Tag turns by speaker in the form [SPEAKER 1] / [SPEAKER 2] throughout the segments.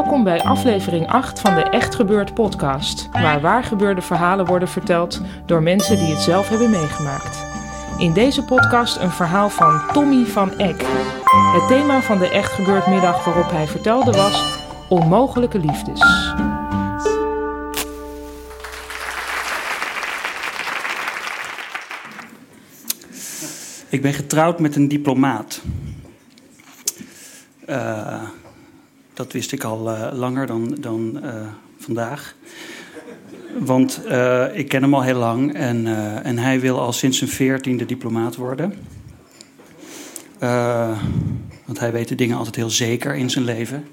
[SPEAKER 1] Welkom bij aflevering 8 van de Echt Gebeurd podcast, waar waargebeurde verhalen worden verteld door mensen die het zelf hebben meegemaakt. In deze podcast een verhaal van Tommy van Eck. Het thema van de Echt Gebeurd middag waarop hij vertelde was onmogelijke liefdes.
[SPEAKER 2] Ik ben getrouwd met een diplomaat. Uh, dat wist ik al uh, langer dan, dan uh, vandaag. Want uh, ik ken hem al heel lang en, en hij wil al sinds zijn veertiende diplomaat worden. want hij weet de dingen altijd heel zeker in zijn leven.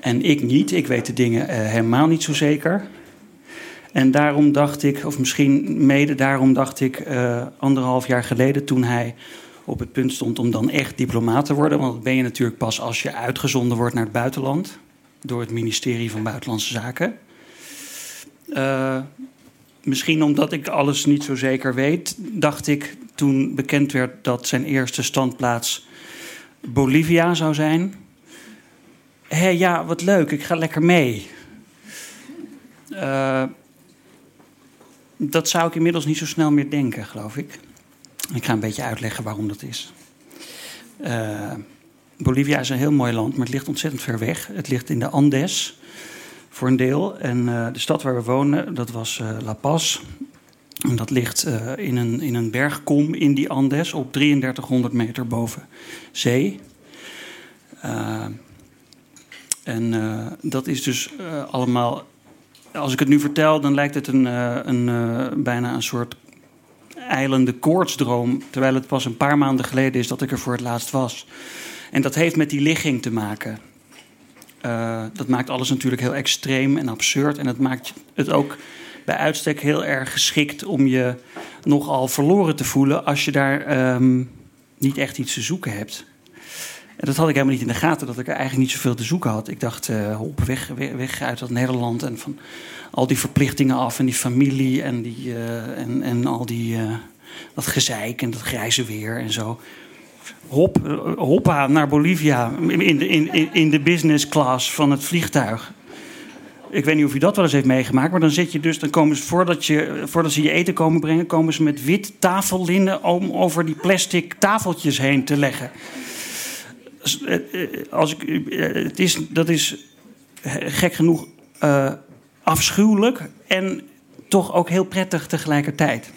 [SPEAKER 2] En ik niet, ik weet de dingen helemaal niet zo zeker. En daarom dacht ik, of misschien mede daarom dacht ik anderhalf jaar geleden toen hij op het punt stond om dan echt diplomaat te worden. Want dat ben je natuurlijk pas als je uitgezonden wordt naar het buitenland. Door het ministerie van Buitenlandse Zaken. Uh, misschien omdat ik alles niet zo zeker weet, dacht ik toen bekend werd dat zijn eerste standplaats Bolivia zou zijn. Hé, ja, wat leuk, ik ga lekker mee. Uh, dat zou ik inmiddels niet zo snel meer denken, geloof ik. Ik ga een beetje uitleggen waarom dat is. Uh, Bolivia is een heel mooi land, maar het ligt ontzettend ver weg. Het ligt in de Andes voor een deel. En uh, de stad waar we wonen, dat was uh, La Paz. En dat ligt in, een, in een bergkom in die Andes op 3300 meter boven zee. en dat is dus allemaal. Als ik het nu vertel, dan lijkt het een, een, bijna een soort eilende koortsdroom. Terwijl het pas een paar maanden geleden is dat ik er voor het laatst was. En dat heeft met die ligging te maken. Uh, dat maakt alles natuurlijk heel extreem en absurd. En dat maakt het ook bij uitstek heel erg geschikt om je nogal verloren te voelen als je daar um, niet echt iets te zoeken hebt. En dat had ik helemaal niet in de gaten, dat ik er eigenlijk niet zoveel te zoeken had. Ik dacht, uh, op weg, weg, uit dat Nederland en van al die verplichtingen af en die familie en, die, uh, en, en al die, uh, dat gezeik en dat grijze weer en zo. Hop, hoppa naar Bolivia in de, in, in de business class van het vliegtuig. Ik weet niet of u dat wel eens heeft meegemaakt, maar dan zit je dus, dan komen ze voordat, je, voordat ze je eten komen brengen, komen ze met wit tafellinnen om over die plastic tafeltjes heen te leggen. Als ik, het is, dat is gek genoeg afschuwelijk en toch ook heel prettig tegelijkertijd.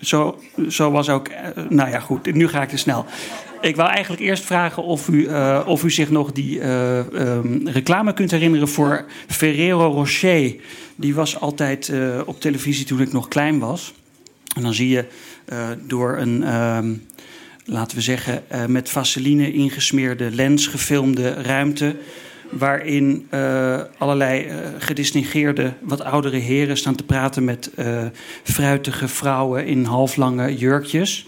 [SPEAKER 2] Zo, zo was ook. Nou ja, goed, nu ga ik te snel. Ik wou eigenlijk eerst vragen of u, of u zich nog die um, reclame kunt herinneren voor Ferrero Rocher. Die was altijd op televisie toen ik nog klein was. En dan zie je door een, ehm, laten we zeggen, met vaseline ingesmeerde lens gefilmde ruimte waarin uh, allerlei uh, wat oudere heren staan te praten met fruitige vrouwen in halflange jurkjes.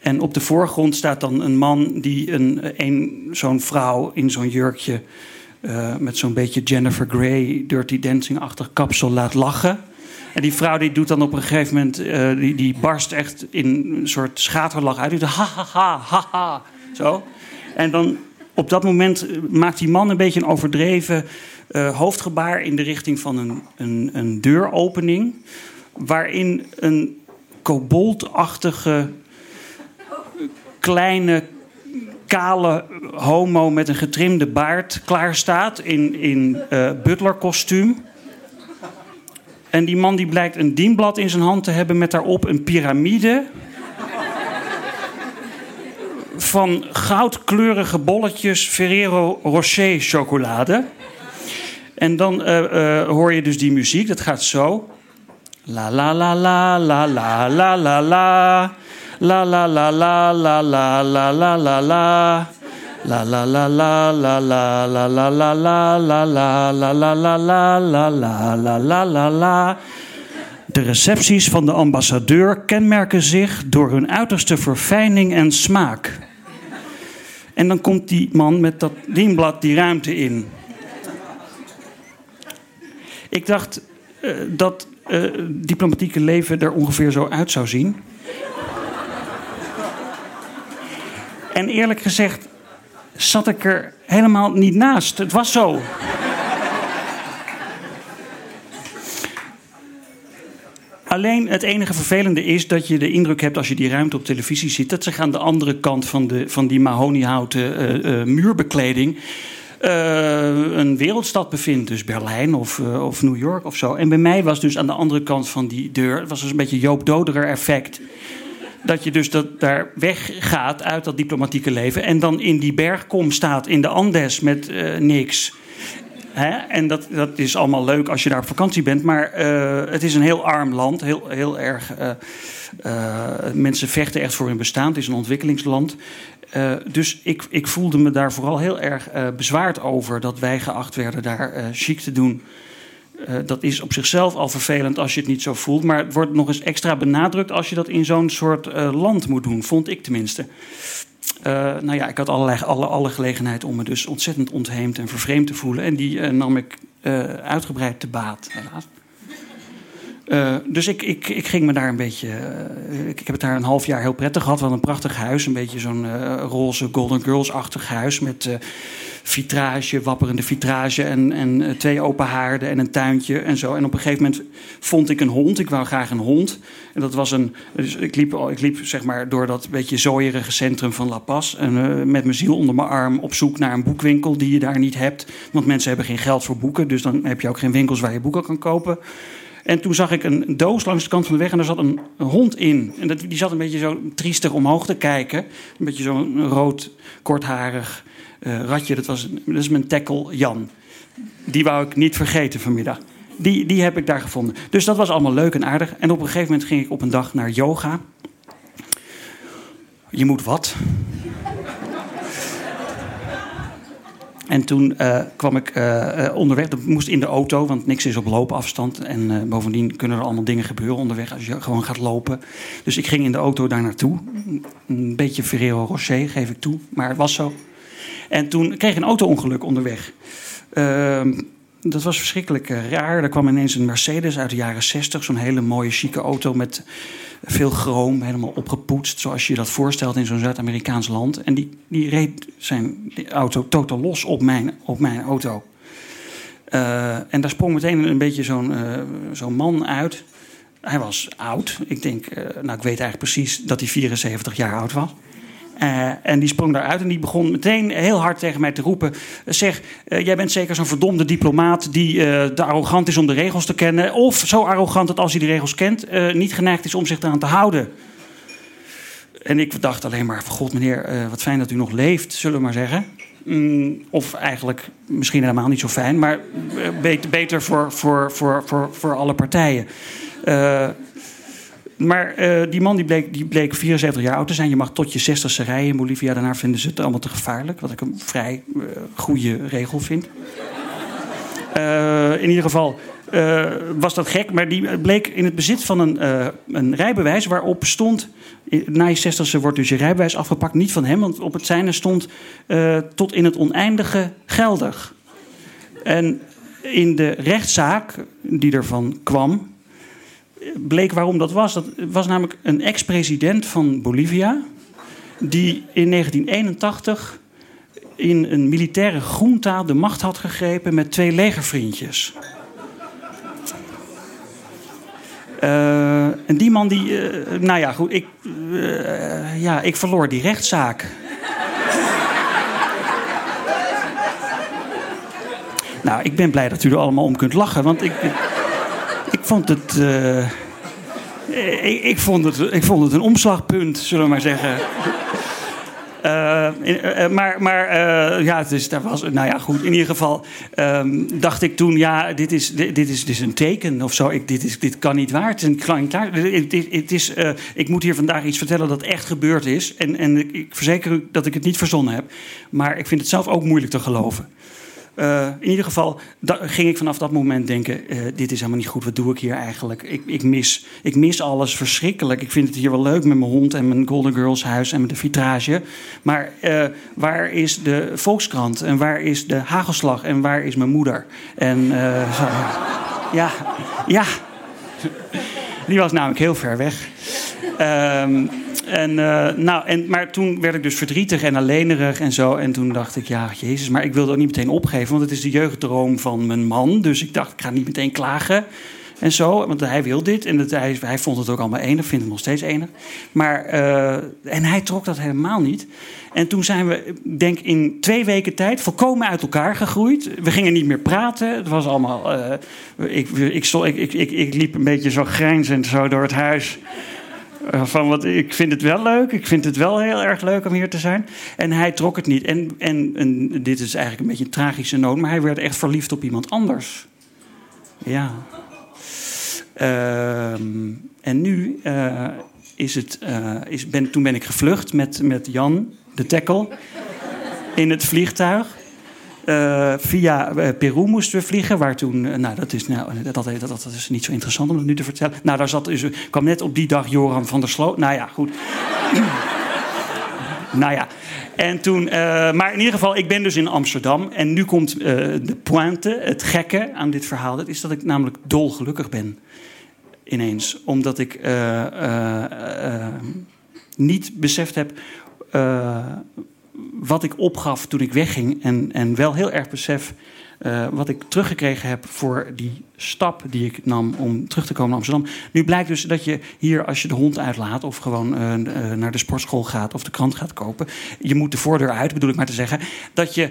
[SPEAKER 2] en op de voorgrond staat dan een man die een, een, zo'n vrouw in zo'n jurkje met zo'n beetje Jennifer Grey, Dirty Dancing-achtig kapsel laat lachen. En die vrouw die doet dan op een gegeven moment, die, die barst echt in een soort schaterlach uit. Die doet ha ha ha ha ha. Zo. En dan op dat moment eh, maakt die man een beetje een overdreven uh, hoofdgebaar in de richting van een, een, een deuropening. Waarin een koboldachtige kleine kale homo met een getrimde baard klaar staat in, in uh, butlerkostuum. En die man die blijkt een dienblad in zijn hand te hebben met daarop een piramide van goudkleurige bolletjes Ferrero Rocher chocolade. En dan uh, hoor je dus die muziek, dat gaat zo. La la la la la la la la la. La la la la la la la la la la. La la la la la la la la la la la la la la la la la De recepties van de ambassadeur kenmerken zich door hun uiterste verfijning en smaak. En dan komt die man met dat dienblad die ruimte in. Ik dacht uh, dat uh, diplomatieke leven er ongeveer zo uit zou zien. En eerlijk gezegd zat ik er helemaal niet naast. Het was zo. Alleen het enige vervelende is dat je de indruk hebt als je die ruimte op televisie ziet, dat zich aan de andere kant van, de, van die mahoniehouten uh, uh, muurbekleding uh, een wereldstad bevindt. Dus Berlijn of, of New York of zo. En bij mij was dus aan de andere kant van die deur, het was dus een beetje Joop Doderer effect dat je dus dat daar weggaat uit dat diplomatieke leven. En dan in die bergkom staat in de Andes met uh, niks. Hè? En dat, dat is allemaal leuk als je daar op vakantie bent. Maar uh, het is een heel arm land. Heel, heel erg. Uh, mensen vechten echt voor hun bestaan. Het is een ontwikkelingsland. dus ik, ik voelde me daar vooral heel erg bezwaard over dat wij geacht werden daar chic te doen. Uh, dat is op zichzelf al vervelend als je het niet zo voelt. Maar het wordt nog eens extra benadrukt als je dat in zo'n soort uh, land moet doen. Vond ik tenminste. Uh, nou ja, ik had allerlei, alle, alle gelegenheid om me dus ontzettend ontheemd en vervreemd te voelen. En die nam ik uitgebreid te baat, helaas. Dus ik, ik, ik ging me daar een beetje. Ik, heb het daar een half jaar heel prettig gehad. We een prachtig huis. Een beetje zo'n roze Golden Girls-achtig huis. Met vitrage, wapperende vitrage. En, en twee open haarden en een tuintje en zo. En op een gegeven moment vond ik een hond. Ik wou graag een hond. En dat was een. Dus ik liep, ik liep zeg maar door dat beetje zooierige centrum van La Paz. En, met mijn ziel onder mijn arm op zoek naar een boekwinkel die je daar niet hebt. Want mensen hebben geen geld voor boeken. Dus dan heb je ook geen winkels waar je boeken kan kopen. En toen zag ik een doos langs de kant van de weg en daar zat een, hond in. En die zat een beetje zo triestig omhoog te kijken. Een beetje zo'n rood, kortharig uh, ratje. Dat, was, dat is mijn tackle Jan. Die wou ik niet vergeten vanmiddag. Die, die heb ik daar gevonden. Dus dat was allemaal leuk en aardig. En op een gegeven moment ging ik op een dag naar yoga. Je moet wat? En toen uh, kwam ik uh, onderweg. Dat moest in de auto, want niks is op loopafstand. En bovendien kunnen er allemaal dingen gebeuren onderweg als je gewoon gaat lopen. Dus ik ging in de auto daar naartoe. Een beetje Ferrero Rocher, geef ik toe. Maar het was zo. En toen kreeg een auto-ongeluk onderweg. Ehm, dat was verschrikkelijk raar. Er kwam ineens een Mercedes uit de jaren 60. Zo'n hele mooie, chique auto met veel chroom, helemaal opgepoetst. Zoals je dat voorstelt in zo'n Zuid-Amerikaans land. En die, die reed zijn auto totaal los op mijn, op mijn auto. Uh, en daar sprong meteen een beetje zo'n uh, zo'n man uit. Hij was oud. Ik denk, nou, ik weet eigenlijk precies dat hij 74 jaar oud was. Uh, en die sprong daaruit en die begon meteen heel hard tegen mij te roepen: Zeg, uh, jij bent zeker zo'n verdomde diplomaat die uh, te arrogant is om de regels te kennen. Of zo arrogant dat als hij de regels kent, niet geneigd is om zich eraan te houden. En ik dacht alleen maar: God, meneer, wat fijn dat u nog leeft, zullen we maar zeggen. Mm, of eigenlijk misschien helemaal niet zo fijn, maar beter, beter voor, voor, voor, voor, voor alle partijen. Maar uh, die man die bleek, die bleek 74 jaar oud te zijn. Je mag tot je 60ste rijden in Bolivia. Daarna vinden ze het allemaal te gevaarlijk. Wat ik een vrij uh, goede regel vind. Uh, in ieder geval was dat gek. Maar die bleek in het bezit van een, een rijbewijs waarop stond... Na je 60ste wordt dus je rijbewijs afgepakt. Niet van hem, want op het zijne stond tot in het oneindige geldig. En in de rechtszaak die ervan kwam bleek waarom dat was. Dat was namelijk een ex-president van Bolivia. die in 1981 in een militaire junta de macht had gegrepen met twee legervriendjes. Uh, en die man die. Uh, nou ja, goed. Ik, uh, ja, ik verloor die rechtszaak. nou, ik ben blij dat u er allemaal om kunt lachen. Want ik vond het. Uh, ik, ik, vond het ik vond het een omslagpunt, zullen we maar zeggen. Uh, maar maar uh, ja, dus daar was, nou ja, goed. In ieder geval um, dacht ik toen, ja, dit is, dit, is, dit is een teken of zo. Ik, dit, is, dit kan niet waar. Het is een klein. Het, ik moet hier vandaag iets vertellen dat echt gebeurd is. En, en ik verzeker u dat ik het niet verzonnen heb. Maar ik vind het zelf ook moeilijk te geloven. Uh, in ieder geval ging ik vanaf dat moment denken: uh, dit is helemaal niet goed. Wat doe ik hier eigenlijk? Ik, ik, mis, ik mis alles verschrikkelijk. Ik vind het hier wel leuk met mijn hond en mijn Golden Girls huis en met de vitrage. Maar uh, waar is de Volkskrant? En waar is de Hagelslag? En waar is mijn moeder? En ja, ja. Die was namelijk heel ver weg. Um, en, uh, nou, en, maar toen werd ik dus verdrietig en alleenerig en zo. En toen dacht ik, ja, jezus, maar ik wilde ook niet meteen opgeven. Want het is de jeugddroom van mijn man. Dus ik dacht, ik ga niet meteen klagen en zo. Want hij wil dit en hij, hij, vond het ook allemaal enig, vindt het nog steeds enig. Maar, uh, en hij trok dat helemaal niet. En toen zijn we, denk in twee weken tijd, volkomen uit elkaar gegroeid. We gingen niet meer praten. Het was allemaal. Ik, ik, ik, ik, ik, ik liep een beetje zo grijnzend zo door het huis. Eh, van wat, ik vind het wel leuk, ik vind het wel heel erg leuk om hier te zijn. En hij trok het niet. En, en, dit is eigenlijk een beetje een tragische noot, maar hij werd echt verliefd op iemand anders. Ja. Uh, en nu uh, is het, uh, is, ben, toen ben ik gevlucht met, met Jan, de tackle, in het vliegtuig. Uh, via uh, Peru moesten we vliegen, waar toen... Uh, nou, dat is, nou, dat, dat, dat, is niet zo interessant om het nu te vertellen. Nou, daar zat, dus, kwam net op die dag Joram van der Sloot. Nou ja, goed. nou ja. En toen, maar in ieder geval, ik ben dus in Amsterdam. En nu komt de pointe, het gekke aan dit verhaal. Dat is dat ik namelijk dolgelukkig ben. Ineens. Omdat ik niet beseft heb wat ik opgaf toen ik wegging. En, en wel heel erg besef uh, wat ik teruggekregen heb voor die stap die ik nam om terug te komen naar Amsterdam. Nu blijkt dus dat je hier, als je de hond uitlaat of gewoon uh, uh, naar de sportschool gaat of de krant gaat kopen, je moet de voordeur uit, bedoel ik maar te zeggen, dat, je,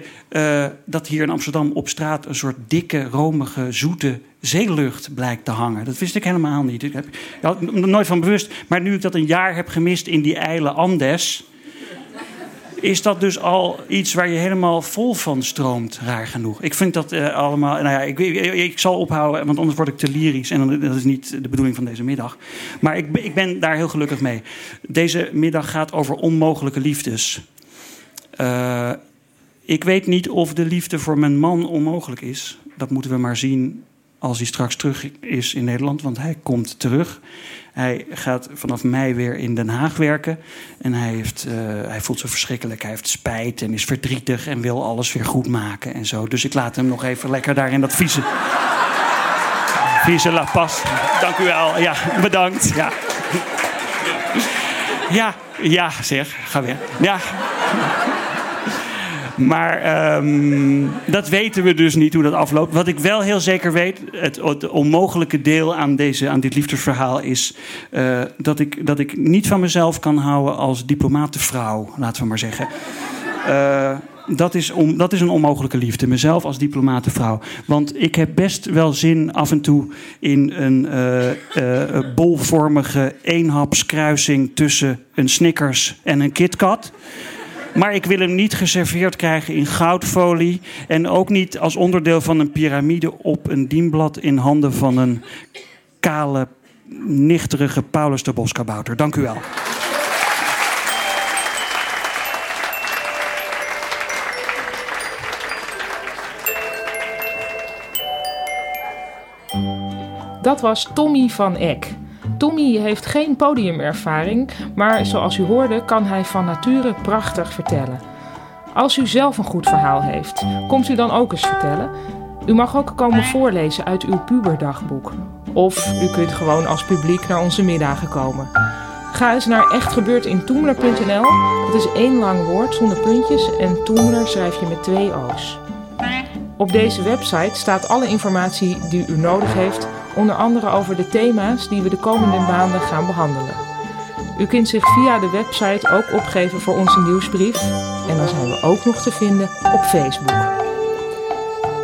[SPEAKER 2] dat hier in Amsterdam op straat een soort dikke, romige, zoete zeelucht blijkt te hangen. Dat wist ik helemaal niet. Ik heb er nooit van bewust. Maar nu ik dat een jaar heb gemist in die eile Andes is dat dus al iets waar je helemaal vol van stroomt, raar genoeg. Ik vind dat uh, allemaal. Nou ja, ik, ik, zal ophouden, want anders word ik te lyrisch. En dat is niet de bedoeling van deze middag. Maar ik, ik ben daar heel gelukkig mee. Deze middag gaat over onmogelijke liefdes. Uh, ik weet niet of de liefde voor mijn man onmogelijk is. Dat moeten we maar zien als hij straks terug is in Nederland, want hij komt terug. Hij gaat vanaf mei weer in Den Haag werken. En hij, heeft, uh, hij voelt zich verschrikkelijk. Hij heeft spijt en is verdrietig en wil alles weer goed maken en zo. Dus ik laat hem nog even lekker daar in dat vieze. vieze La. Dank u wel. Ja, bedankt. Ja. Ja, ja, zeg. Ga weer. Ja. Maar um, dat weten we dus niet hoe dat afloopt. Wat ik wel heel zeker weet, het, onmogelijke deel aan, deze, aan dit liefdesverhaal is uh, dat, ik, dat ik niet van mezelf kan houden als diplomatenvrouw, laten we maar zeggen. Uh, dat is, om, dat is een onmogelijke liefde. Mezelf als diplomatenvrouw. Want ik heb best wel zin af en toe in een uh, bolvormige eenhapskruising tussen een Snickers en een KitKat. Maar ik wil hem niet geserveerd krijgen in goudfolie. En ook niet als onderdeel van een piramide op een dienblad in handen van een kale, nichterige Paulus de Boskabouter. Dank u wel.
[SPEAKER 1] Dat was Tommy van Eck. Tommy heeft geen podiumervaring, maar zoals u hoorde kan hij van nature prachtig vertellen. Als u zelf een goed verhaal heeft, komt u dan ook eens vertellen? U mag ook komen voorlezen uit uw puberdagboek. Of u kunt gewoon als publiek naar onze middagen komen. Ga eens naar echtgebeurtintoemler.nl. Dat is één lang woord zonder puntjes en Toemler schrijf je met twee O's. Op deze website staat alle informatie die u nodig heeft onder andere over de thema's die we de komende maanden gaan behandelen. U kunt zich via de website ook opgeven voor onze nieuwsbrief en dan zijn we ook nog te vinden op Facebook.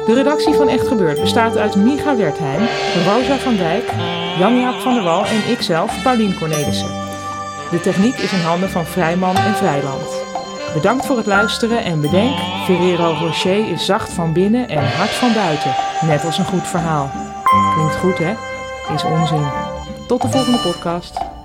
[SPEAKER 1] De redactie van Echt Gebeurd bestaat uit Micha Wertheim, Rosa van Dijk, Jan-Jaap van der Wal en ikzelf, Paulien Cornelissen. De techniek is in handen van Vrijman en Vrijland. Bedankt voor het luisteren en bedenk, Ferrero Rocher is zacht van binnen en hard van buiten. Net als een goed verhaal. Klinkt goed hè? Is onzin. Tot de volgende podcast.